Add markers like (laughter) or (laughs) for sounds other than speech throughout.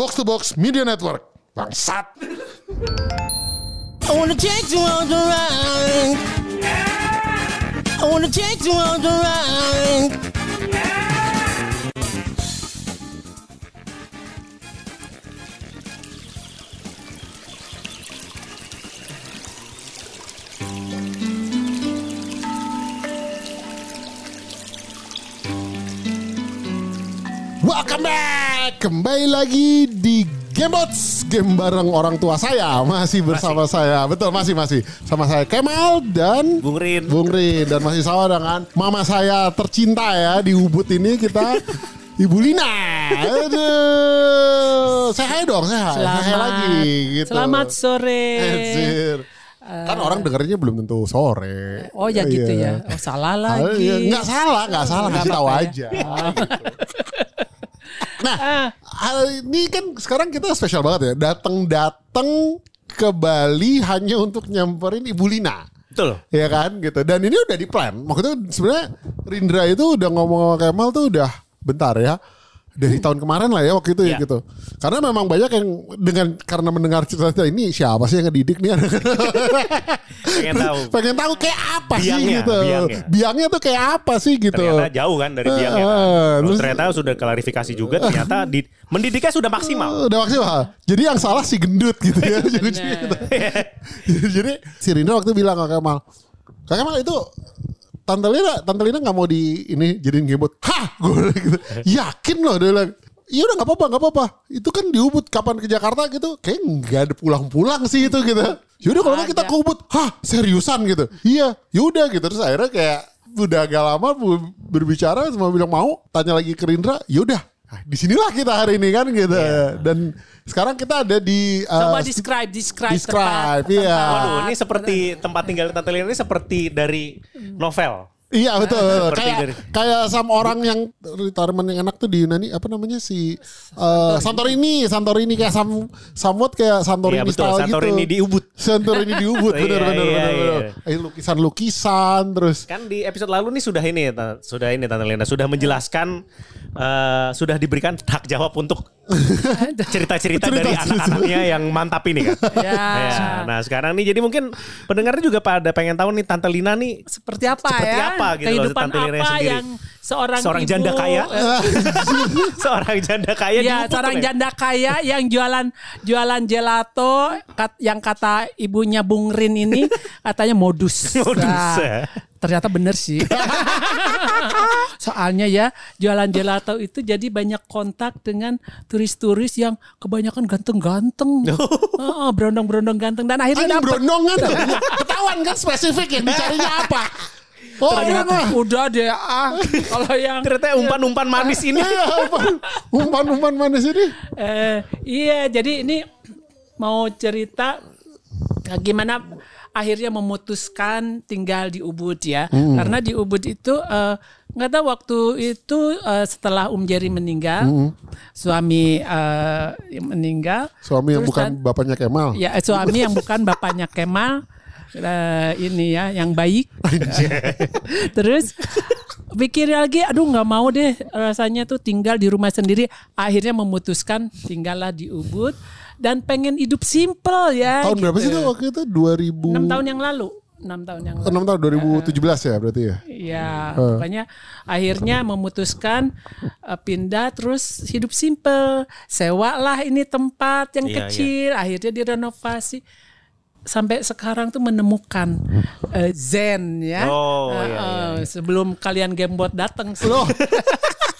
Box to Box Media Network. Bangsat. I wanna take the ride. I wanna take the Welcome back. Kembali lagi di Gamebots Game bareng orang tua saya Masih bersama saya Betul masih masih Sama saya Kemal dan Bung Rin. Bung Rin Dan masih sama dengan Mama saya tercinta ya Di Ubud ini kita (laughs) Ibu Lina Aduh Saya hai dong Saya hai Saya hai Selamat, lagi gitu. selamat sore. Anjir. Kan orang dengernya belum tentu sore Oh ya gitu Iya. ya. Oh salah Ah, lagi. iya. Nggak salah, nggak salah, ngasih tahu ya. aja. Nah, hari ini kan sekarang kita spesial banget ya, datang-datang ke Bali hanya untuk nyamperin Ibu Lina. Betul. Ya kan gitu. Dan ini udah di plan. Maksudnya sebenarnya Rindra itu udah ngomong sama Kemal tuh udah bentar ya. Dari tahun kemarin lah ya waktu itu ya Iya. gitu. Karena memang banyak yang dengan karena mendengar cerita ini siapa sih yang ngedidik nih anak (laughs) Pengen tahu. pengen tahu kayak apa sih Biangnya, gitu. biangnya. Biangnya tuh kayak apa sih gitu. Ternyata jauh kan dari biangnya. Eh, Kan? Terus terus- ternyata sudah klarifikasi juga ternyata di, mendidiknya sudah maksimal. Udah maksimal. Jadi yang salah si gendut gitu ya. (laughs) Jadi, (laughs) jadi si Rina waktu bilang ke Kemal, Kak Kemal itu Tante Lina, Tante Lina gak mau di ini jadiin gamebot. Hah? (laughs) Gue gitu. Yakin loh dia bilang. Iya udah gak apa-apa, gak apa-apa. Itu kan di Ubud kapan ke Jakarta gitu. Kayak nggak ada pulang-pulang sih itu gitu. Yaudah kalau kita ke Ubud. Hah seriusan gitu. Iya yaudah gitu. Terus akhirnya kayak udah agak lama berbicara semua bilang mau. Tanya lagi ke Rindra. Yaudah. Nah, di sinilah kita hari ini kan gitu. Dan sekarang kita ada di... uh, Coba describe, describe, describe, tempat- iya. tempat. Waduh, ini seperti tempat tinggal Tante Lina ini seperti dari novel. Iya (laughs) betul. Seperti kayak kayak sama orang yang retirement yang enak tuh di Yunani apa namanya si eh, Santorini, Santorini kayak sam samut kayak Santorini Iya, betul. style Santorini gitu. di Ubud. Santorini di Ubud (laughs) (laughs) Iya, bener bener iya, bener. iya. bener. Eh, lukisan-lukisan terus Kan di episode lalu nih sudah ini sudah ini Tante Lina sudah menjelaskan eh, sudah diberikan hak jawab untuk (laughs) cerita-cerita dari anak-anaknya yang mantap ini kan. (laughs) Ya. Ya, nah sekarang nih jadi mungkin pendengarnya juga pada pengen tahu nih Tante Lina nih Seperti apa Seperti ya? apa gitu loh, Kehidupan Tante Lina apa sendiri. yang seorang Seorang ibu, janda kaya. eh, (laughs) seorang janda kaya Ya, seorang janda kaya yang jualan jualan gelato kat- yang kata ibunya Bung Rin ini katanya modus. Modus, Nah, ya. Ternyata bener sih. Soalnya ya jualan gelato itu jadi banyak kontak dengan turis-turis yang kebanyakan ganteng-ganteng. (laughs) Heeh, berondong-berondong ganteng dan akhirnya Anjing dapet. berondongan (laughs) ketahuan kan spesifik yang dicarinya apa. (laughs) Oh iya Ternyata mah. udah deh ah kalau yang Ternyata umpan-umpan manis ini. Iya, umpan- umpan-umpan manis ini. Eh, iya, jadi ini mau cerita eh, gimana akhirnya memutuskan tinggal di Ubud ya. Hmm. Karena di Ubud itu eh, nggak tahu waktu itu eh, setelah Om Jerry meninggal, Hmm. suami eh, meninggal. Suami yang bukan kan- bapaknya Kemal. Ya, eh, suami yang bukan bapaknya Kemal. eh, ini ya yang baik. (laughs) Terus pikir lagi, aduh nggak mau deh rasanya tuh tinggal di rumah sendiri. Akhirnya memutuskan tinggallah di Ubud dan pengen hidup simple ya. Tahun berapa sih gitu. itu waktu itu 2000 Enam tahun yang lalu. Enam tahun yang lalu. 6 tahun 2017 ya berarti ya. Ya, pokoknya akhirnya memutuskan eh, pindah terus hidup simple. Sewa lah ini tempat yang Iya, kecil, akhirnya direnovasi. Sampai sekarang tuh menemukan eh, zen ya. Oh, Eh, iya, iya, eh, Sebelum kalian gamebot datang sih. Loh, (laughs)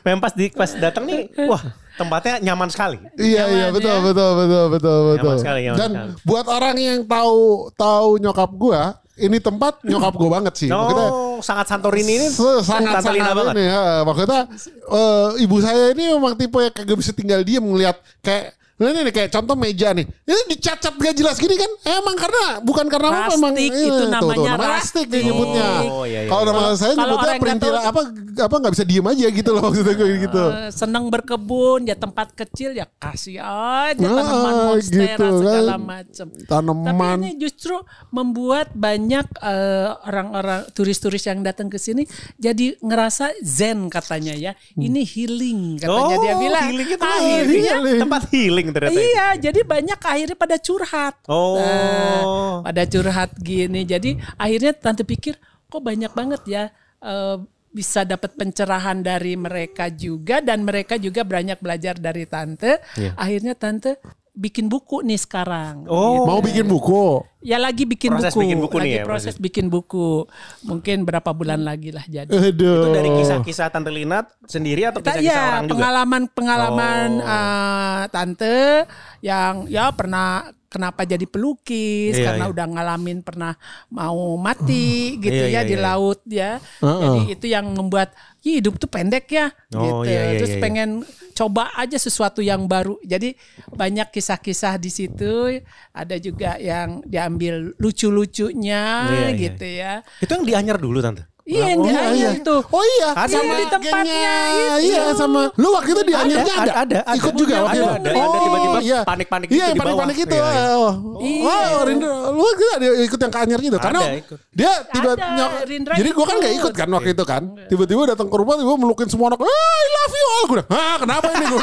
Memang pas di pas datang nih, wah tempatnya nyaman sekali. Iya iya Nyaman, betul ya. betul betul betul betul. sekali, nyaman Dan sekali. buat orang yang tahu tahu nyokap gua, ini tempat nyokap gua banget sih. Maksudnya Oh, sangat Santorini ini se- sangat sangat banget. ini ya. Maksudnya eh, ibu saya ini memang tipe yang kagak bisa tinggal diam ngelihat kayak ini nih, kayak contoh meja nih. Ini dicacat gak jelas gini kan? Emang karena bukan karena apa emang Rastik, iya, itu tuh, tuh, namanya namanya rastik dia rastik. nyebutnya. Oh, iya, iya. Kalau nama saya nyebutnya perintil tahu- apa apa nggak bisa diem aja gitu loh maksudnya gue gitu. Eh, seneng berkebun ya tempat kecil ya kasih aja Ah, tanaman monstera gitu kan. segala macam. Tanaman. Tapi ini justru membuat banyak eh, orang-orang turis-turis yang datang ke sini jadi ngerasa zen katanya ya. Ini healing katanya dia bilang. healing itu Akhirnya healing. tempat healing ternyata. Iya, jadi banyak akhirnya pada curhat. Oh. Nah, pada curhat gini. Jadi akhirnya tante pikir kok banyak banget ya eh, bisa dapat pencerahan dari mereka juga dan mereka juga banyak belajar dari tante. Iya. Akhirnya tante bikin buku nih sekarang. Oh. Mau bikin buku. Ya lagi bikin Proses buku. bikin buku lagi nih ya, proses bikin buku. Mungkin berapa bulan lagi lah jadi. Aduh. Itu dari kisah-kisah Tante Lina sendiri atau Ta- kisah-kisah ya, orang juga? pengalaman pengalaman Oh. eh, tante yang ya pernah kenapa jadi pelukis Iya, karena iya. udah ngalamin pernah mau mati gitu Iya, ya iya, di iya. laut ya. Heeh. Jadi itu yang membuat "Ih, hidup tuh pendek ya Oh, gitu. iya, iya, Terus iya. pengen coba aja sesuatu yang baru. Jadi banyak kisah-kisah di situ. Ada juga yang diambil lucu-lucunya Iya, iya. gitu ya. Itu yang dianyar dulu Tante? Iya, yang Oh, dianyar iya. itu. Oh iya, Ada. sama Di tempatnya itu. Iya, sama lu waktu itu di Ada, Anyarnya ada. ada, ada, ada. Ikut juga Ada, waktu itu. ada, ada. Tiba-tiba panik-panik Iya, gitu panik-panik bawah. itu. Iya, iya. Oh, Iya. oh, Rindra, lu juga ada ikut yang ke Anyar gitu. Karena dia tiba nyok- Jadi gua kan gak ikut. kan waktu itu kan. Tiba-tiba datang ke rumah, tiba melukin semua anak. "Ah, I love you all. Gue udah, ah kenapa ini? Gue.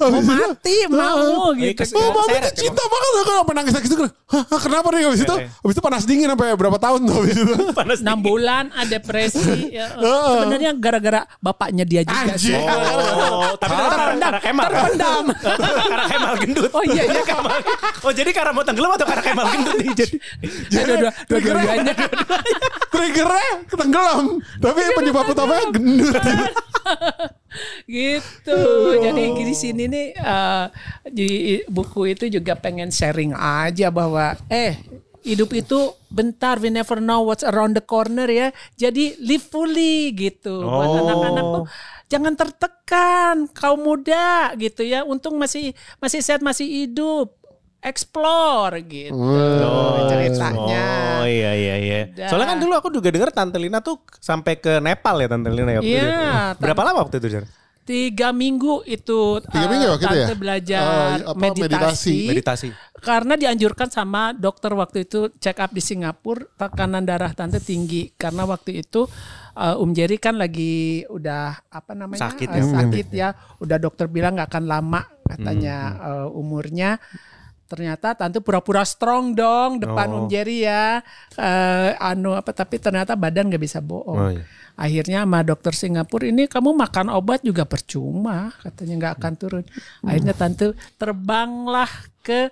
Mau mati mau Iya, gitu. Oh, mama tuh cinta banget aku sampai nangis nangis itu. Hah, hah, kenapa nih habis itu? Habis itu panas dingin sampai berapa tahun tuh habis itu. (laughs) Panas enam bulan ada depresi (laughs) ya. sebenarnya gara-gara bapaknya dia juga sih. Anjing. Oh, tapi ternyata karena, karena Kemal. terpendam. (laughs) karena Kemal gendut. Oh iya, iya. Kemal. Oh jadi karena mau tenggelam atau karena Kemal gendut nih? Jadi Dua-dua- dua-duanya Triggernya ketenggelam. Tapi penyebab utamanya gendut. Gitu. Jadi di sini nih eh, di buku itu juga pengen sharing aja bahwa eh hidup itu bentar we never know what's around the corner ya. Jadi live fully gitu. Buat Oh. anak-anak tuh jangan tertekan kaum muda gitu ya. Untung masih masih sehat masih hidup. Explore gitu ceritanya. Oh iya iya iya. Soalnya kan dulu aku juga dengar Tante Lina tuh sampai ke Nepal ya Tante Lina ya. waktu Iya, itu. Tante- Berapa lama waktu itu Jar? Tiga minggu itu Tiga minggu waktu itu ya? tante belajar Eh, apa, meditasi. meditasi, Meditasi. karena dianjurkan sama dokter waktu itu check up di Singapura tekanan darah tante tinggi karena waktu itu eh, Om Jerry kan lagi udah apa namanya Sakit eh, ya. sakit ya udah dokter bilang nggak akan lama katanya Hmm, eh, umurnya ternyata tante pura-pura strong dong depan Oh. Om Jerry ya Eh, anu apa tapi ternyata badan nggak bisa bohong Oh, iya. akhirnya sama dokter Singapura ini kamu makan obat juga percuma katanya nggak akan turun akhirnya tante terbanglah ke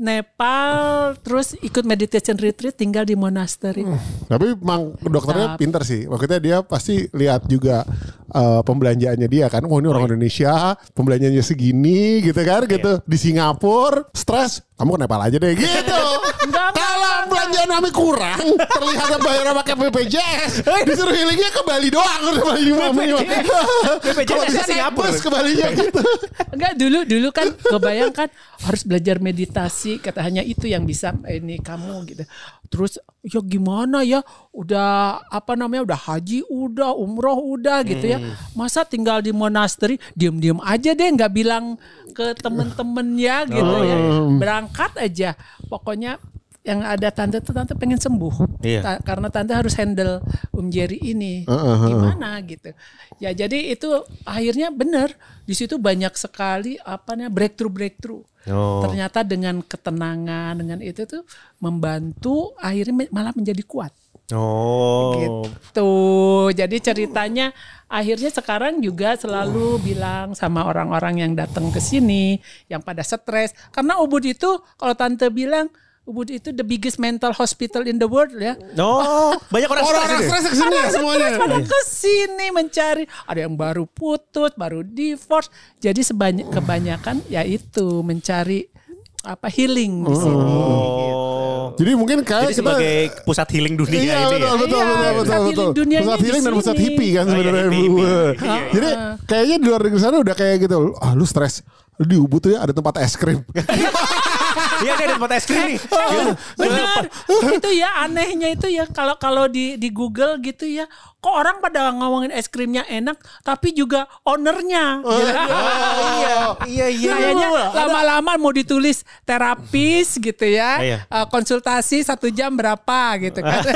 Nepal terus ikut meditation retreat tinggal di monasteri Tapi emang dokternya pinter sih. Maksudnya dia pasti lihat juga eh, pembelanjaannya dia kan. Oh ini orang Indonesia, pembelanjaannya segini gitu kan gitu. Di Singapura, stres, kamu ke Nepal aja deh gitu. (laughs) Kalau belanjaan kami kurang, terlihat bayar pakai BPJS. Disuruh healingnya ke Bali doang. Ke Bali BPJS Kalau naik Singapura. ke Balinya (laughs) gitu. Enggak dulu dulu kan kebayangkan harus belajar meditasi kata hanya itu yang bisa ini kamu gitu. Terus ya gimana ya udah apa namanya udah haji udah umroh udah gitu ya. Masa tinggal di monasteri diam-diam aja deh nggak bilang ke temen-temennya gitu ya. Berangkat aja. Pokoknya yang ada tante tuh tante pengen sembuh. Iya. Ta- karena tante harus handle Om Jerry ini. Gimana gitu. Ya jadi itu akhirnya benar di situ banyak sekali apa namanya breakthrough breakthrough. Oh. ternyata dengan ketenangan dengan itu tuh membantu akhirnya malah menjadi kuat. Oh. gitu. Jadi ceritanya akhirnya sekarang juga selalu bilang sama orang-orang yang datang ke sini yang pada stres. Karena Ubud itu kalau tante bilang Ubud itu the biggest mental hospital in the world ya Oh, banyak orang Orang-orang stres stres ini. ke sini ya semuanya. pada ke sini mencari ada yang baru putus baru divorce jadi sebanyak kebanyakan yaitu mencari apa healing di sini Oh. Jadi mungkin kayak Jadi sebagai pusat healing dunia Iya ini betul, ya. betul, Iya, betul, betul, pusat betul. healing dunianya Pusat di healing dan pusat sini. hippie kan Oh, iya, sebenarnya. hippie, hippie. Iya, iya. Jadi kayaknya di luar negeri sana udah kayak gitu. Ah lu stres. Lu di Ubud tuh ya ada tempat es krim. (laughs) Iya kayak di tempat es krim nih. Gitu. Benar. itu ya anehnya itu ya kalau kalau di di Google gitu ya. Kok orang pada ngomongin es krimnya enak tapi juga ownernya. Oh, gitu. iya, iya, iya. Kayaknya lama-lama mau ditulis terapis gitu ya. Iya. Eh, konsultasi satu jam berapa gitu kan. (laughs)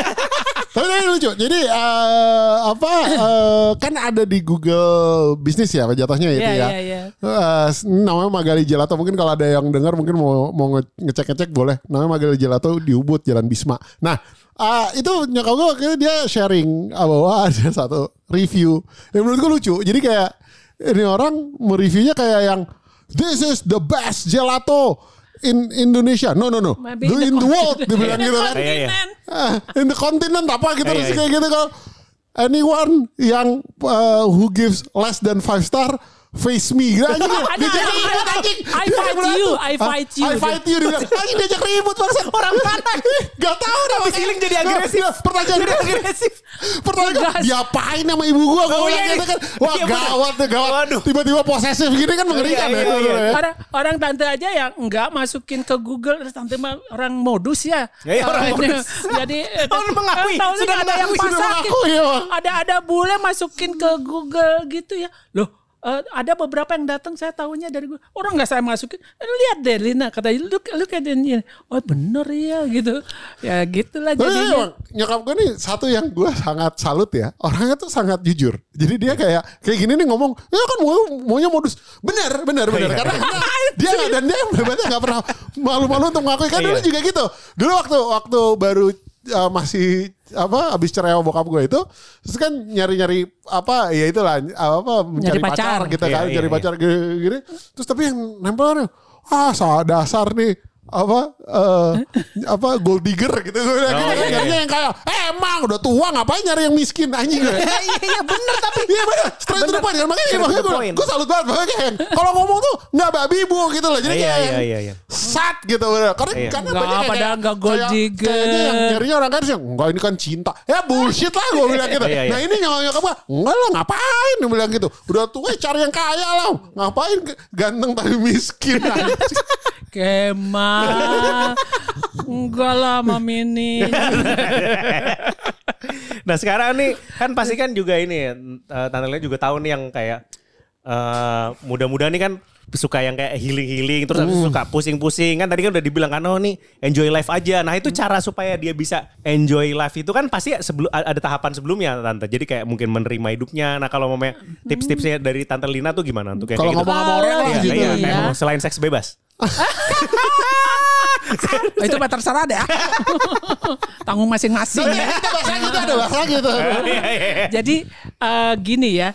Tapi tapi lucu. Jadi eh, apa eh, kan ada di Google Bisnis ya jatuhnya itu Iya, ya. iya, iya. Eh, namanya Magali Gelato. Mungkin kalau ada yang dengar mungkin mau mau nge- ngecek-ngecek boleh. Namanya Magali Gelato di Ubud Jalan Bisma. Nah, ah, itu nyokap gue akhirnya dia sharing ah, bahwa (laughs) ada satu review yang menurut gue lucu. Jadi kayak ini orang mereviewnya kayak yang this is the best gelato in Indonesia. No no no. Maybe The- in the world continent. dibilang the gitu kan. (laughs) Iya, iya. Ah, in the continent apa gitu Iya, terus iya. kayak gitu kalau anyone yang uh, who gives less than five star face me gitu anjing diajak ada, ribut anjing I Dia fight you, I fight you. I fight you dia bilang (laughs) anjing diajak ribut bangsa orang mana (laughs) gak tahu dah Habis healing jadi agresif. pertanyaan Jadi agresif. pertanyaan diapain sama ibu gua gua Oh, bilang iya, gitu kan wah iya, gawat deh gawat tiba-tiba posesif gini kan mengerikan Iya, ya iya, iya. Orang, orang tante aja yang enggak masukin ke Google terus tante mah orang modus ya. Ya, ya, orang modus. Jadi (laughs) Oh, mengakui. tahunya Sudah ada yang pasakin. ya. Ada ada bule masukin ke Google gitu ya. Loh eh, ada beberapa yang datang saya tahunya dari Google. Orang nggak saya masukin. Lihat deh Lina katanya look look at ini. Oh bener ya gitu. Ya gitulah jadinya. emang nyokap gue nih satu yang gue sangat salut ya. Orangnya tuh sangat jujur. Jadi dia kayak kayak gini nih ngomong, ya kan mau maunya modus. Bener, bener, bener. Iya. Karena, (laughs) karena dia nggak dan dia hebatnya nggak pernah malu-malu untuk mengakui. Kan dulu Iya. juga gitu. Dulu waktu waktu baru uh, masih apa abis cerai sama bokap gue itu terus kan nyari-nyari apa ya itulah apa mencari Nyari pacar. pacar. gitu kan Iya, cari iya, pacar gini, gini. terus tapi yang nempel orang, ah dasar nih apa eh apa gold digger gitu gue Oh, iya, Nyarinya yang kayak eh, emang udah tua ngapain nyari yang miskin anjing gue Iya iya bener tapi. Iya bener Straight to the Bener. point kan Makanya, Straight to makanya gue, gue salut banget Makanya kayak Kalau ngomong tuh Gak babi bu gitu loh Jadi Iya, kayak iya, iya, iya. Sat gitu bener. Karena, Iya. karena Nggak, banyak yang padahal kayak- nggak gold kayak- digger. Kayaknya yang nyarinya orang kan yang Enggak ini kan cinta Ya bullshit lah gue bilang gitu Iya, iya. Nah ini nyokap gue Enggak lah ngapain Dia bilang gitu Udah tua cari yang kaya lah Ngapain ganteng tapi miskin Kemal. Enggak lah Mami (laughs) Nah sekarang nih kan pasti kan juga ini eh, Tante juga tahu nih yang kayak eh muda-muda nih kan suka yang kayak healing-healing terus habis itu suka pusing-pusing kan tadi kan udah dibilang kan oh nih enjoy life aja. Nah itu cara supaya dia bisa enjoy life itu kan pasti sebelum ada tahapan sebelumnya tante. Jadi kayak mungkin menerima hidupnya. Nah kalau mau tips-tipsnya dari tante Lina tuh gimana untuk kayak Kalau gitu? ngomong sama orang lah Iya, gitu iya, Iya. kayak mau selain seks bebas. Oh, (laughs) itu mah terserah deh. (laughs) Tanggung masing-masing ya. Kita bahasa gitu ada bahasa gitu (laughs) Jadi eh, gini ya.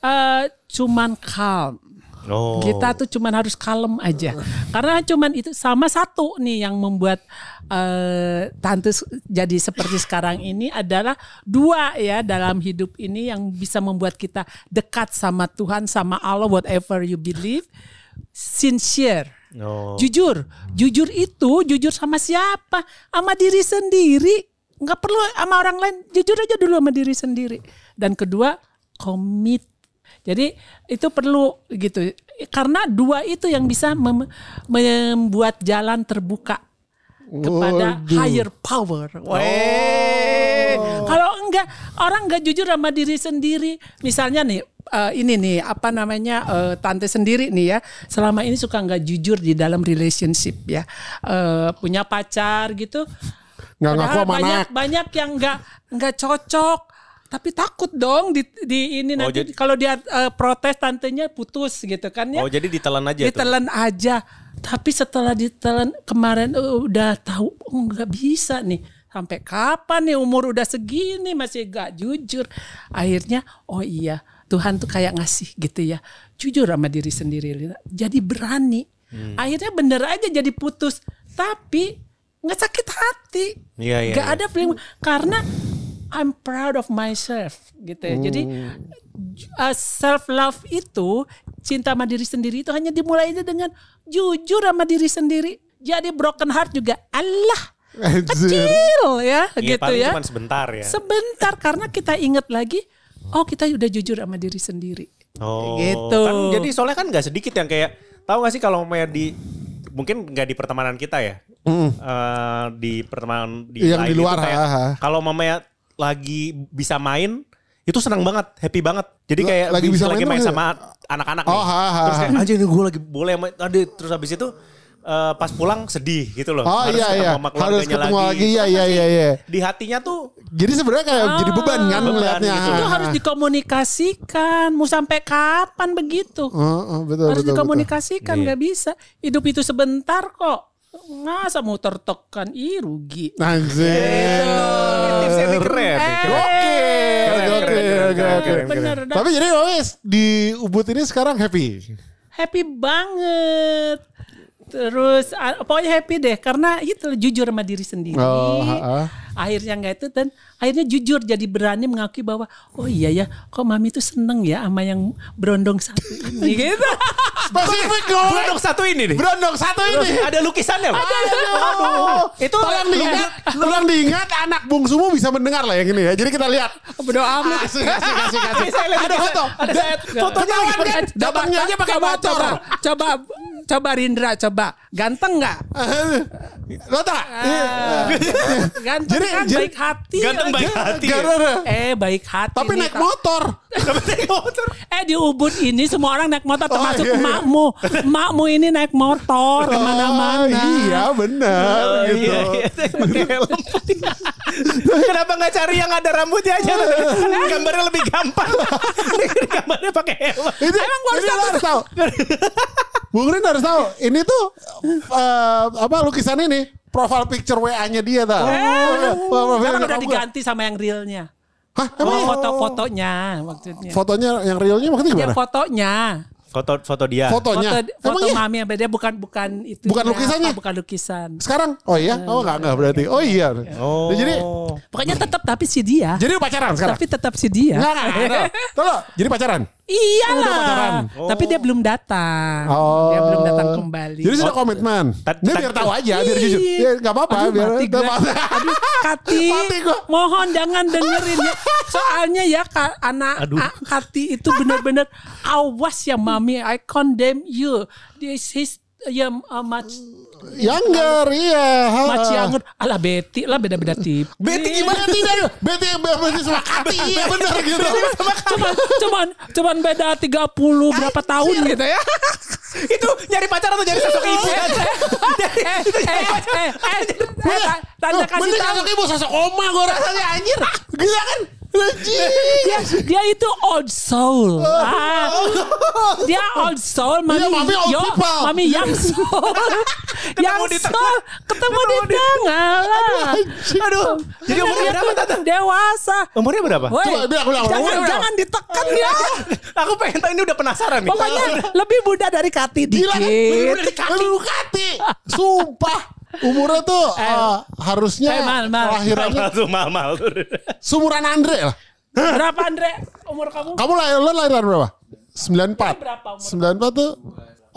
eh, cuman calm. Oh. Kita tuh cuman harus kalem aja. Karena cuman itu sama satu nih yang membuat eh, tante jadi seperti sekarang ini adalah dua ya dalam hidup ini yang bisa membuat kita dekat sama Tuhan sama Allah whatever you believe. Sincere. Oh. Jujur, jujur itu jujur sama siapa? Sama diri sendiri. Nggak perlu sama orang lain. Jujur aja dulu sama diri sendiri. Dan kedua, komit. Jadi itu perlu gitu. Karena dua itu yang bisa mem- membuat jalan terbuka kepada Waduh. higher power. Weh. Kalau enggak orang enggak jujur sama diri sendiri. Misalnya nih eh, ini nih apa namanya eh, tante sendiri nih ya selama ini suka enggak jujur di dalam relationship ya Eh, punya pacar gitu Nggak ngaku Padahal sama banyak anak. banyak yang enggak enggak cocok tapi takut dong di, di ini Oh, nanti kalau dia eh, protes tantenya putus gitu kan ya. Oh jadi ditelan aja tuh. ditelan aja. Tapi setelah ditelan kemarin eh, udah tahu oh, nggak bisa nih. Sampai kapan nih umur udah segini masih gak jujur. Akhirnya oh iya Tuhan tuh kayak ngasih gitu ya. Jujur sama diri sendiri jadi berani. Hmm. akhirnya bener aja jadi putus. Tapi nggak sakit hati. Iya, iya, nggak iya. ada feeling. Karena I'm proud of myself gitu ya jadi self love itu cinta sama diri sendiri itu hanya dimulai aja dengan jujur sama diri sendiri. Jadi broken heart juga Allah kecil ya Iya, gitu paling ya. Cuman sebentar ya. Sebentar karena kita ingat lagi, oh kita udah jujur sama diri sendiri. Oh, Gitu. Kan, jadi soalnya kan nggak sedikit yang kayak tahu gak sih kalau mau di mungkin nggak di pertemanan kita ya, Eh, di pertemanan di Yang di luar, ha. kalau mamanya lagi bisa main itu senang banget, happy banget. Jadi kayak lagi bisa lagi main main sama anak-anak Oh, nih. ha, ha, Terus kayak nih gue lagi boleh main. Aduh, terus habis itu eh, pas pulang sedih gitu loh. Oh Harus iya ketemu iya. sama Harus ketemu lagi. Iya Terus iya iya iya. Di hatinya tuh Jadi sebenarnya kayak jadi beban kan ngeliatnya. gitu. Itu harus dikomunikasikan. Mau sampai kapan begitu? Oh, oh, betul, harus betul, dikomunikasikan Iya. nggak bisa. Hidup itu sebentar kok. Masa mau tertekan? Ih rugi. Anjir. tipsnya nih keren. Oke. Oke. Tapi jadi wes di Ubud ini sekarang happy. happy banget. Terus ah, pokoknya happy deh karena itu jujur sama diri sendiri. Oh, ha, ha. Akhirnya nggak itu dan akhirnya jujur jadi berani mengakui bahwa oh iya ya kok mami tuh seneng ya sama yang berondong satu ini (laughs) gitu. Spesifik dong. Berondong satu ini nih. Berondong satu ini. Ada lukisannya loh. Aduh. Itu tolong diingat, tolong diingat anak bungsumu bisa mendengar lah yang ini ya. Jadi kita lihat. Bodo amat. Asik, asik, asik. Saya lihat Ada foto. ada Da- saya- Fotonya fotonya? Datangnya aja pakai motor. Coba, coba, Rindra coba. Ganteng nggak? Lo tau gak? Ganteng Jadi- kan jadi- baik hati. Ganteng baik hati. ya? Gara-gara. Eh baik hati. Tapi nih, naik motor. Tapi naik motor. Eh di Ubud ini semua orang naik motor termasuk iya, iya. emakmu. Emakmu ini naik motor ke mana-mana. Oh, iya benar Oh, gitu. iya, iya. Saya pakai helm. Kenapa nggak cari yang ada rambutnya aja? (laughs) Gambarnya lebih gampang. (laughs) Gambarnya pakai helm. Itu, Emang gua harus tahu? (laughs) Bung Rin harus tahu. Ini tuh eh, apa lukisan ini profile picture WA-nya dia tau. Oh. Sekarang nyokap udah diganti sama yang realnya. Hah, Oh, emang foto-fotonya maksudnya. fotonya yang realnya maksudnya Ya gimana? fotonya. Foto foto dia. Fotonya. Foto, foto Emang iya? mami yang beda bukan bukan itu. Bukan lukisannya? bukan lukisan. Sekarang? Oh iya? Oh enggak enggak berarti. Oh iya. Oh. Nah, jadi Pokoknya tetap tapi si dia. jadi pacaran sekarang? Tapi tetap si dia. Enggak enggak. enggak. Tolong, jadi pacaran. Udah pacaran. Tapi dia belum datang. Oh. Dia belum datang kembali. Jadi sudah komitmen. Tad- Dia biar tahu aja, biar jujur. Iya. Ya enggak apa-apa, Aduh, biar mati mati. Aduh, Kati, (laughs) Mati gua. mohon jangan dengerin ya. Soalnya ya Ka- anak Aduh. a- Kati itu benar-benar awas ya mami, I condemn you. This is ya uh, much Younger, iya. Much younger. Alah Betty lah beda-beda tip. Betty gimana tidak? Betty Betty sama Kati, iya benar gitu. cuman cuman cuman beda 30 berapa tahun gitu ya. (laughs) Itu nyari pacar atau nyari sosok ibu kan? (laughs) eh, eh, eh, eh, eh, ta- tanda kasih Mending tahu. sosok ibu sosok oma gue rasanya anjir. Gila kan? Dia, dia itu old soul. Ah, dia old soul, mami, Iya, mami old yo, people. mami young soul, (laughs) di soul, ketemu di tengah lah. Aduh. Jadi umurnya berapa tante? Dewasa. Umurnya berapa? Woi, Coba bilang, bilang, jangan berapa? jangan ditekan ya. (laughs) Aku pengen tahu ini udah penasaran nih. Pokoknya lebih muda dari Kati Gila kan? dikit. Lebih Kati. Sumpah. Umurnya tuh eh, harusnya eh, mal, mal. lahirannya Mahal tuh mahal tuh. sumuran Andre lah. Berapa Andre umur kamu? Kamu lahir lo lahiran berapa? 94. Berapa umur 94 tuh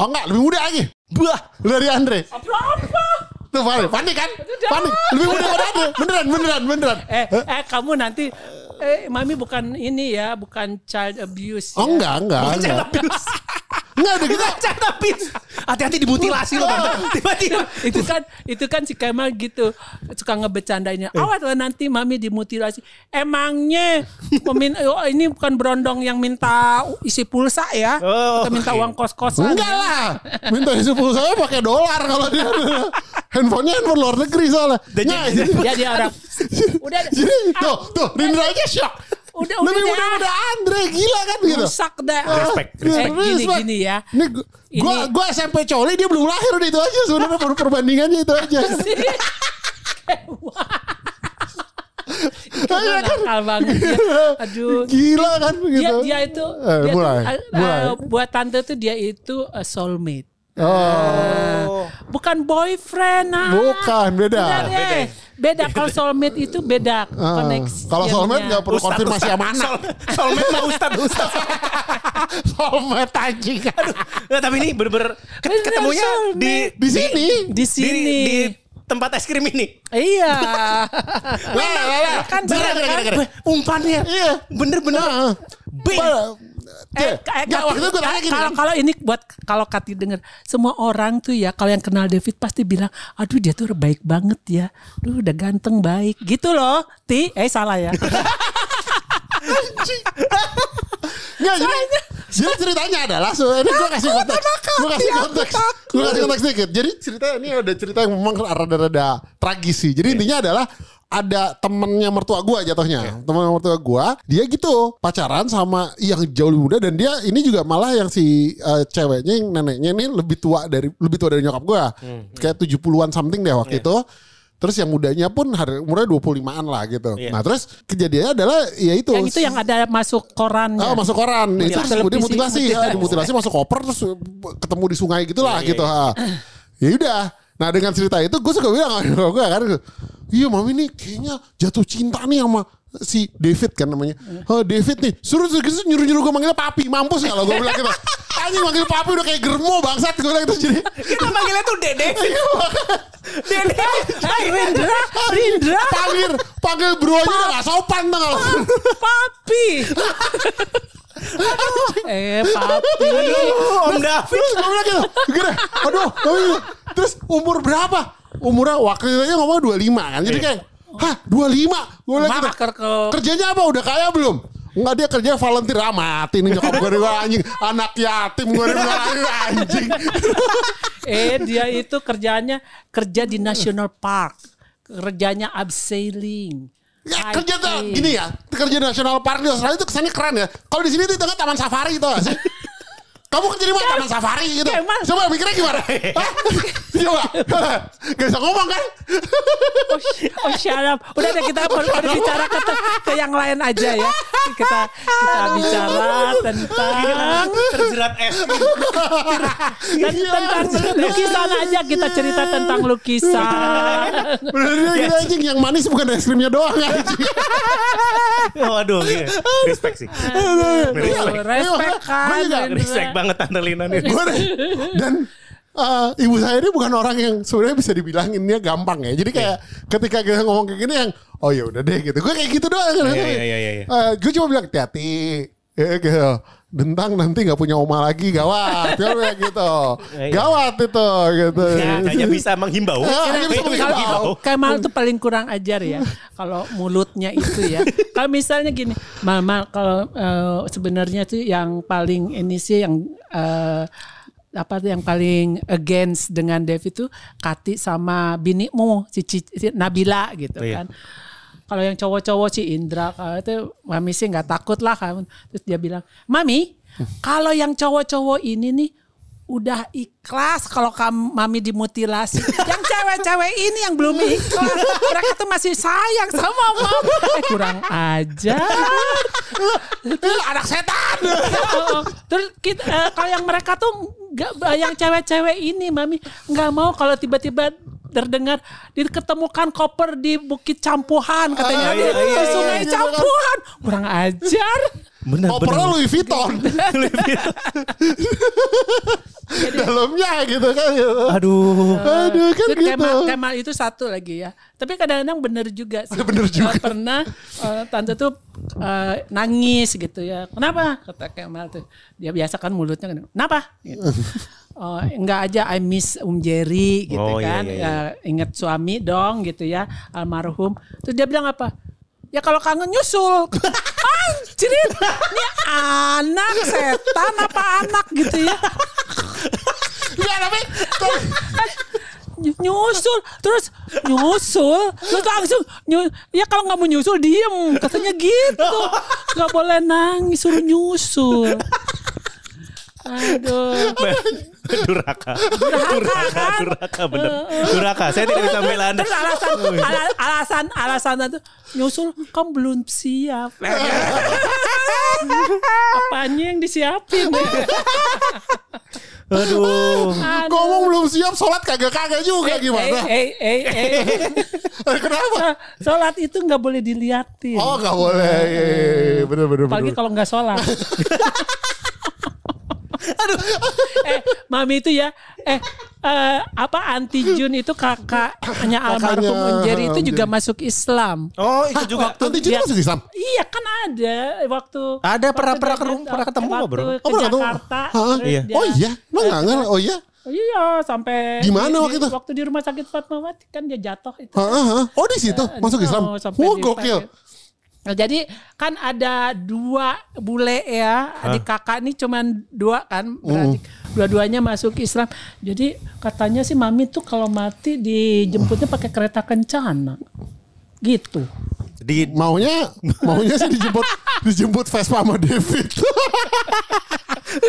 Oh enggak, lebih muda lagi. Bah, dari Andre. Berapa? Tuh panik, panik kan? Panik. Lebih muda dari Andre. Beneran, beneran, beneran. Eh, eh kamu nanti eh mami bukan ini ya, bukan child abuse. Oh ya. enggak, enggak, enggak. Enggak ada kita. Baca tapi hati-hati dimutilasi loh tante. (laughs) Tiba-tiba. itu kan itu kan si Kemal gitu suka ngebecandainnya Eh. awas lah nanti mami dimutilasi emangnya pemin oh, ini bukan berondong yang minta isi pulsa ya Oh, atau minta uang kos kosan Enggak lah. Minta isi pulsa pakai dolar kalau dia. (laughs) Handphonenya handphone luar negeri soalnya. Nah, jadi, ya dia orang (laughs) udah jadi tuh, tuh, Rindra aja shock. Udah, udah deh. muda muda Andre gila kan gitu. rusak dah Respect, Eh, respect. gini Respect. gini ya Ini gua, gua, Ini- gua SMP coli dia belum lahir udah itu aja sebenarnya per- perbandingannya itu aja. (laughs) Itu Iya kan? nakal banget dia. Aduh. Gila kan Dia gitu. dia itu Eh, dia mulai, tuh, eh, mulai. eh, buat tante tuh dia itu a soulmate. Oh, Bukan boyfriend ah. bukan beda. Beda deh. Beda kalau soulmate itu beda Ah, koneksi. Kalau soulmate nggak perlu konfirmasi Ustadz. sama anak. Soulmate mah Ustadz, Ustadz. (laughs) Soulmate anjing. Nah, tapi ini bener-bener ket- ketemunya di Di sini. di sini. di tempat es krim ini. Iya. (laughs) Lah. kan bener kan? gara. Umpannya. Iya. Bener-bener. Heeh. B. Eh, Eh, waktu gue tanya gini. kalau kalau ini buat kalau Kati denger semua orang tuh ya kalau yang kenal David pasti bilang aduh dia tuh baik banget ya. Duh udah ganteng baik. Gitu loh ti. Eh salah ya. (laughs) Nggak, jadi, jadi ceritanya adalah so, ini gue kasih konteks, gue kasih konteks, gue kasih konteks dikit. Jadi cerita ini ada cerita yang memang rada-rada tragis sih. Jadi intinya adalah ada temennya mertua gua jatuhnya temen mertua gua dia gitu pacaran sama yang jauh lebih muda dan dia ini juga malah yang si eh, ceweknya yang neneknya ini lebih tua dari lebih tua dari nyokap gua kayak 70-an something deh waktu itu Terus yang mudanya pun hari umurnya 25-an lah gitu. Iya. Nah, terus kejadiannya adalah ya itu. yang itu yang ada masuk korannya Oh masuk koran itu Mutilasi. kemudian mutilasi (laughs) Mutilasi. ya, dimutilasi masuk koper terus uh, ketemu di sungai gitulah Iya, iya, gitu ha. ya udah nah dengan cerita itu gue suka bilang sama gue kan. Iya mami nih kayaknya jatuh cinta nih sama si David kan namanya. Oh, David nih suruh suruh nyuruh nyuruh gue manggilnya papi mampus gak lo gue bilang gitu. (laughs) Anjing manggil papi udah kayak germo bangsat gue bilang gitu jadi. Kita manggilnya tuh Dede. (laughs) Dede. (laughs) Eh, Rindra. Rindra. Panggil panggil bro aja udah gak sopan tuh kalau papi eh papi. Om David. Gue bilang gitu Gini Aduh tapi- Terus umur berapa? Umurnya waktu itu ngomong 25 kan? Jadi kayak Hah 25 Gue bilang gitu Kerjanya apa? Udah kaya belum? Enggak dia kerja volunteer. Ah mati nih nyokap gue gue anjing. Anak yatim gue bilang anjing. Eh dia itu kerjanya kerja di National Park. Kerjanya abseiling ya kerja tuh gini ya kerja di national park di Australia itu kesannya keren ya. Kalau di sini tuh tengah taman safari tuh sih kamu kerja di mana taman safari gitu Kemal. coba mikirnya gimana (laughs) Hah? coba (laughs) gak bisa ngomong kan Oh, oh shut up. Udah deh kita ber- berbicara ke, ke yang lain aja ya. Kita kita bicara tentang Terjerat es. dan tentang lukisan aja kita cerita tentang lukisan. Bener gitu anjing yang manis bukan es krimnya doang anjing. Waduh, iya. respect sih. Respect. Respect kan. Respect banget Tante Lina nih. Gue deh. dan eh, ibu saya ini bukan orang yang sebenarnya bisa dibilanginnya gampang ya. Jadi kayak ketika kita ngomong kayak gini yang oh ya udah deh gitu. Gue kayak gitu doang. Iya, iya, iya, iya. gue cuma bilang hati-hati. Ya gitu. Dentang nanti nggak punya oma lagi gawat. Bilang gitu. Iya, iya. Gawat itu gitu. Ya, hanya bisa menghimbau. Ah, hanya bisa menghimbau. Kemal tuh paling kurang ajar ya. Kalau mulutnya itu ya. Kalau misalnya gini, mal kalau eh, sebenarnya tuh yang paling ini sih yang eh, apa tuh yang paling against dengan Dev itu Kati sama binimu si, si Nabila gitu Iya. kan. Kalau yang cowok-cowok si Indra kalau itu mami sih nggak takut lah kan. Terus dia bilang, "Mami, kalau yang cowok-cowok ini nih udah ikhlas kalau kamu mami dimutilasi. yang cewek-cewek ini yang belum ikhlas. Mereka tuh masih sayang sama mama. Eh kurang aja. Anak setan. Oh, Terus kita, eh, kalau yang mereka tuh nggak yang cewek-cewek ini mami nggak mau kalau tiba-tiba terdengar diketemukan koper di Bukit Campuhan katanya Ah, di, iya, di iya, Sungai iya, Campuhan kurang ajar Bener, Kopernya Louis Vuitton. (laughs) Dalamnya gitu kan. Aduh. Aduh kan Terus gitu. Kemal, Kemal itu satu lagi ya. Tapi kadang-kadang bener juga sih. Bener juga. Pernah eh, tante tuh eh, nangis gitu ya. Kenapa? Kata Kemal tuh. Dia biasa kan mulutnya kan. Kenapa? Gitu. (laughs) Oh, enggak aja I miss Um Jerry gitu Oh, iya, kan. iya, iya. Ya, ingat suami dong gitu ya. Almarhum. Terus dia bilang apa? Ya kalau kangen nyusul. (laughs) Anjir, ini anak setan apa anak gitu ya. Enggak tapi (laughs) nyusul. Terus nyusul. Terus langsung nyu, ya kalau nggak mau nyusul diem. Katanya gitu. Nggak boleh nangis suruh nyusul. Aduh. Duraka. Duraka, duraka bener. Duraka. Saya tidak bisa membela Anda. terus alasan ala- alasan alasan itu nyusul kamu belum siap (laughs) apanya yang disiapin (laughs) Aduh. Aduh. ngomong belum siap sholat kagak-kagak juga gimana? eh eh eh, eh. (laughs) Kenapa? sholat itu nggak boleh diliatin Oh nggak boleh. Iya, iya, iya. Bener bener apalagi kalau nggak sholat (laughs) eh, mami itu ya, eh, eh, apa anti Jun itu kakaknya almarhum Jerry itu juga masuk Islam. Oh itu juga. Nanti jadi dia- masuk Islam. Iya kan ada waktu Ada, pernah- waktu pernah dia- ke- pernah ketemu nggak, waktu bro? ke Oh, pernah ketemu? Jakarta. Hah? terus Iya. Oh iya, emang nggak ngerti. Oh iya. Iya sampai Gimana di- waktu di- itu? Waktu di rumah sakit Fatmawati kan dia jatuh itu. Hah, hah. Oh di situ masuk Islam. Oh, Wah gokil. Nah, jadi kan ada dua bule ya, adik kakak ini cuman dua kan, berarti dua-duanya masuk Islam. Jadi katanya sih mami tuh kalau mati dijemputnya pakai kereta kencana, gitu. Di Maunya maunya sih dijemput (laughs) dijemput Vespa sama David.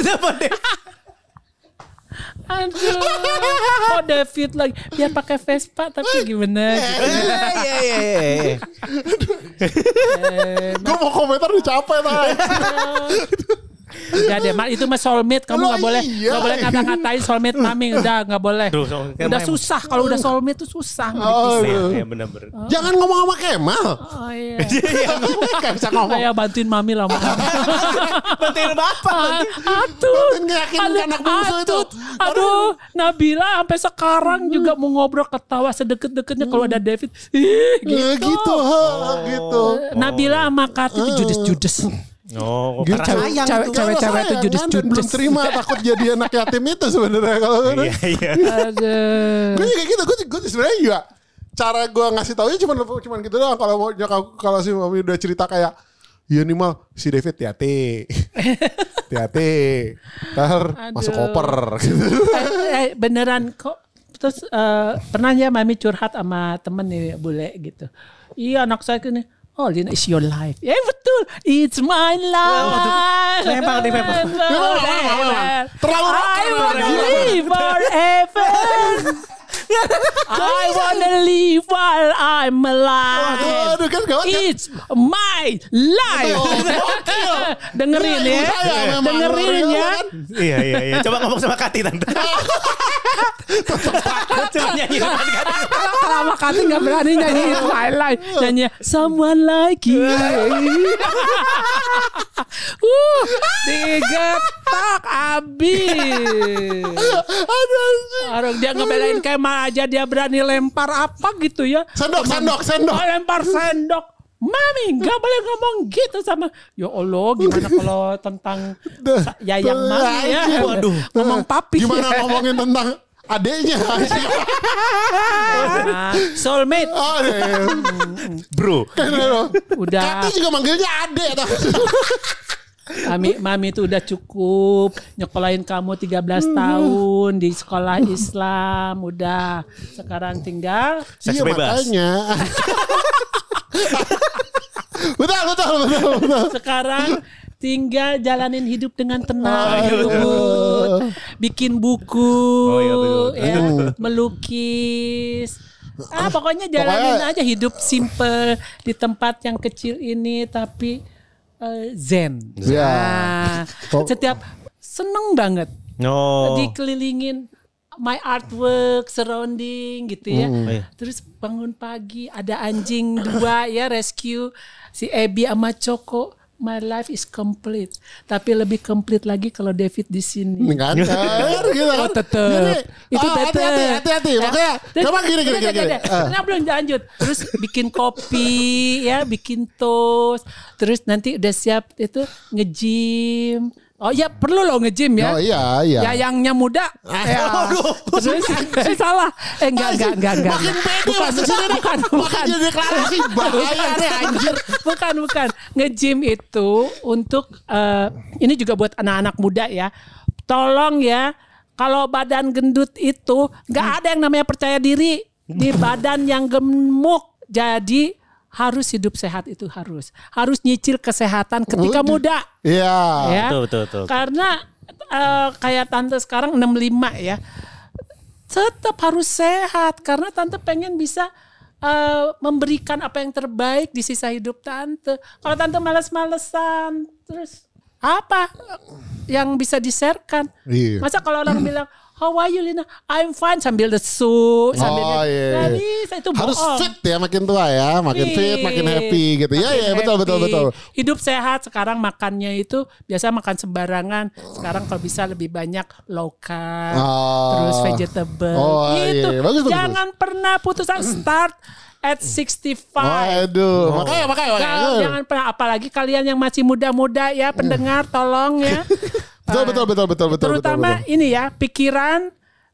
Siapa deh? Aduh, kok David lagi? Biar pakai Vespa tapi gimana? Gitu. Iya iya iya. Gue mau komentar dicapai tadi. (laughs) Udah deh, Mak, itu mah soulmate. Kamu nggak boleh, iya. nggak boleh ngata-ngatain soulmate mami. Udah nggak boleh. Aduh, so- udah susah kalau udah soulmate tuh susah. Oh, Iya aduh. iya benar-benar. Jangan ngomong sama Kemal. Oh iya. (laughs) Gak bisa ngomong. Kayak bantuin mami lah. Mami. Penting (laughs) bapak. Atuh. Kan ngeyakinkan anak bungsu itu. Aduh, Nabila sampai sekarang juga mau ngobrol ketawa sedekat-dekatnya kalau ada David. Ih, Eh, gitu. gitu, ha, gitu. Nabila sama Kati itu judes-judes. Oh, Gitu. karena sayang cewek- tuh. cewek- Karena itu judes-judes. belum terima takut jadi anak yatim itu sebenarnya kalau Iya iya. Gue juga gitu gue gue sebenarnya juga cara gue ngasih taunya cuma cuma gitu doang kalau mau nyokap kalau si mami udah cerita kayak Iya nih mal si David hati-hati (laughs) hati-hati ntar masuk koper gitu. eh, eh, beneran kok terus eh, pernah ya mami curhat sama temen nih bule gitu iya anak saya gini Oh, Lina, it's your life. Ya betul, it's my life. Memang nih. Forever. Terlalu rock I gila. live forever. I wanna live while I'm alive. Aduh kan gawat kan? It's my life. (laughs) Dengerin Iya, ya. saya memang. Dengerin ya. Kan? Iya iya iya. Coba ngomong sama Kati tante. (laughs) Coba nyanyi depan Kati. Kalau sama Kati nggak berani nyanyi It's My Life, nyanyi Someone Like You. (laughs) uh, digetak abis. Orang dia ngebelain Kemal aja dia berani lempar apa gitu ya. Sendok, sendok, sendok. Oh, lempar sendok. Mami nggak boleh ngomong gitu sama Ya Allah gimana (laughs) kalau tentang Yayang Mami ya Waduh. Ngomong papi Gimana ngomongin tentang adeknya? (laughs) Nah, Soulmate oh, iya. Bro. Udah Kati juga manggilnya adek. (laughs) Mami, mami itu udah cukup nyekolahin kamu 13 tahun di sekolah Islam, udah. Sekarang tinggal Seks Iya, bebas. makanya. betul, betul, betul, betul. sekarang tinggal jalanin hidup dengan Oh, tenang, iya, betul. Lubut. bikin buku, Oh, iya, betul. ya, melukis. Ah, pokoknya jalanin Pokoknya- aja hidup simple di tempat yang kecil ini tapi eh, zen. Ya. Nah, (laughs) Oh. setiap seneng banget. Oh. dikelilingin my artwork surrounding gitu ya. Iya. Terus bangun pagi ada anjing dua ya rescue si Ebi sama Choco. My life is complete. Tapi lebih complete lagi kalau David di sini. Ini kan, gitu kan. Oh tetep. Jadi, Itu oh, tetep. hati-hati, hati-hati. Makanya, Terus- coba gini, gini, gini. gini. Nah, belum lanjut. Terus bikin kopi ya, bikin toast. Terus nanti udah siap itu nge-gym. Oh iya perlu loh nge-gym ya. Oh iya, iya. Yayangnya muda. ya. (laughs) Terus eh, salah. Eh enggak enggak enggak enggak. Makin pede Bukan, nih. bukan, bukan. jadi deklarasi bahaya nih anjir. Bukan bukan. Nge-gym itu untuk eh, ini juga buat anak-anak muda ya. Tolong ya kalau badan gendut itu nggak ada yang namanya percaya diri di badan yang gemuk. Jadi harus hidup sehat itu harus. Harus nyicil kesehatan ketika muda. Iya. ya. Betul, betul, betul. Karena eh, kayak tante sekarang 65 ya. Tetap harus sehat karena tante pengen bisa eh, memberikan apa yang terbaik di sisa hidup tante. Kalau tante males-malesan terus apa yang bisa diserkan? Iya. Masa kalau orang (clears throat) bilang, how are you Lina? I'm fine sambil lesu, sambil Oh, iya, Nggak iya. bisa itu Harus bohong. fit ya makin tua ya, makin fit, makin happy gitu. Ya ya betul betul betul. Hidup sehat sekarang makannya itu biasa makan sembarangan. Sekarang kalau bisa lebih banyak low carb, Oh. terus vegetable. Oh, gitu. iya. Bagus, bagus, Jangan pernah putus asa. start at 65. Waduh, makanya makanya. Makanya. jangan pernah apalagi kalian yang masih muda-muda ya pendengar tolong ya. (laughs) Betul betul betul betul betul Terutama betul. betul. ini ya pikiran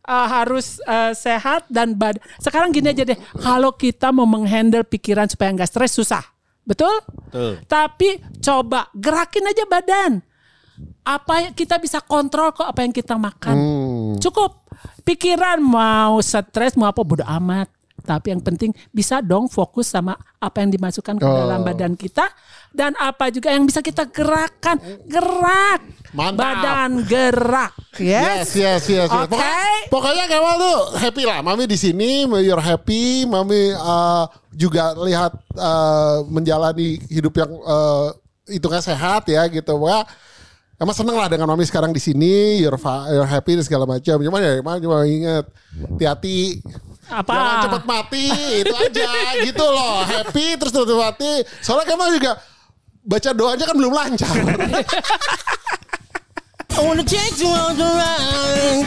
uh, harus uh, sehat dan badan. Sekarang gini aja deh, kalau kita mau menghandle pikiran supaya nggak stres susah, betul? Betul. Tapi coba gerakin aja badan. Apa yang kita bisa kontrol kok apa yang kita makan. Hmm. Cukup. Pikiran mau stres mau apa bodo amat. Tapi yang penting bisa dong fokus sama apa yang dimasukkan ke Oh. dalam badan kita dan apa juga yang bisa kita gerakkan. Gerak. Mantap. Badan gerak. Yes, Yes. yes, yes. yes. Oke. Pokoknya, pokoknya Kemal tuh happy lah. Mami di sini, you're happy. Mami uh, juga lihat uh, menjalani hidup yang uh, itu kan sehat ya gitu. Pokoknya Emang seneng lah dengan mami sekarang di sini, you're, fa- you're happy dan segala macam. Cuman ya emang cuma inget, hati-hati. Apa? Jangan cepet mati, itu aja (laughs) gitu loh. Happy terus cepet mati. Soalnya Kemal juga baca doanya kan belum lancar. I wanna on the ride.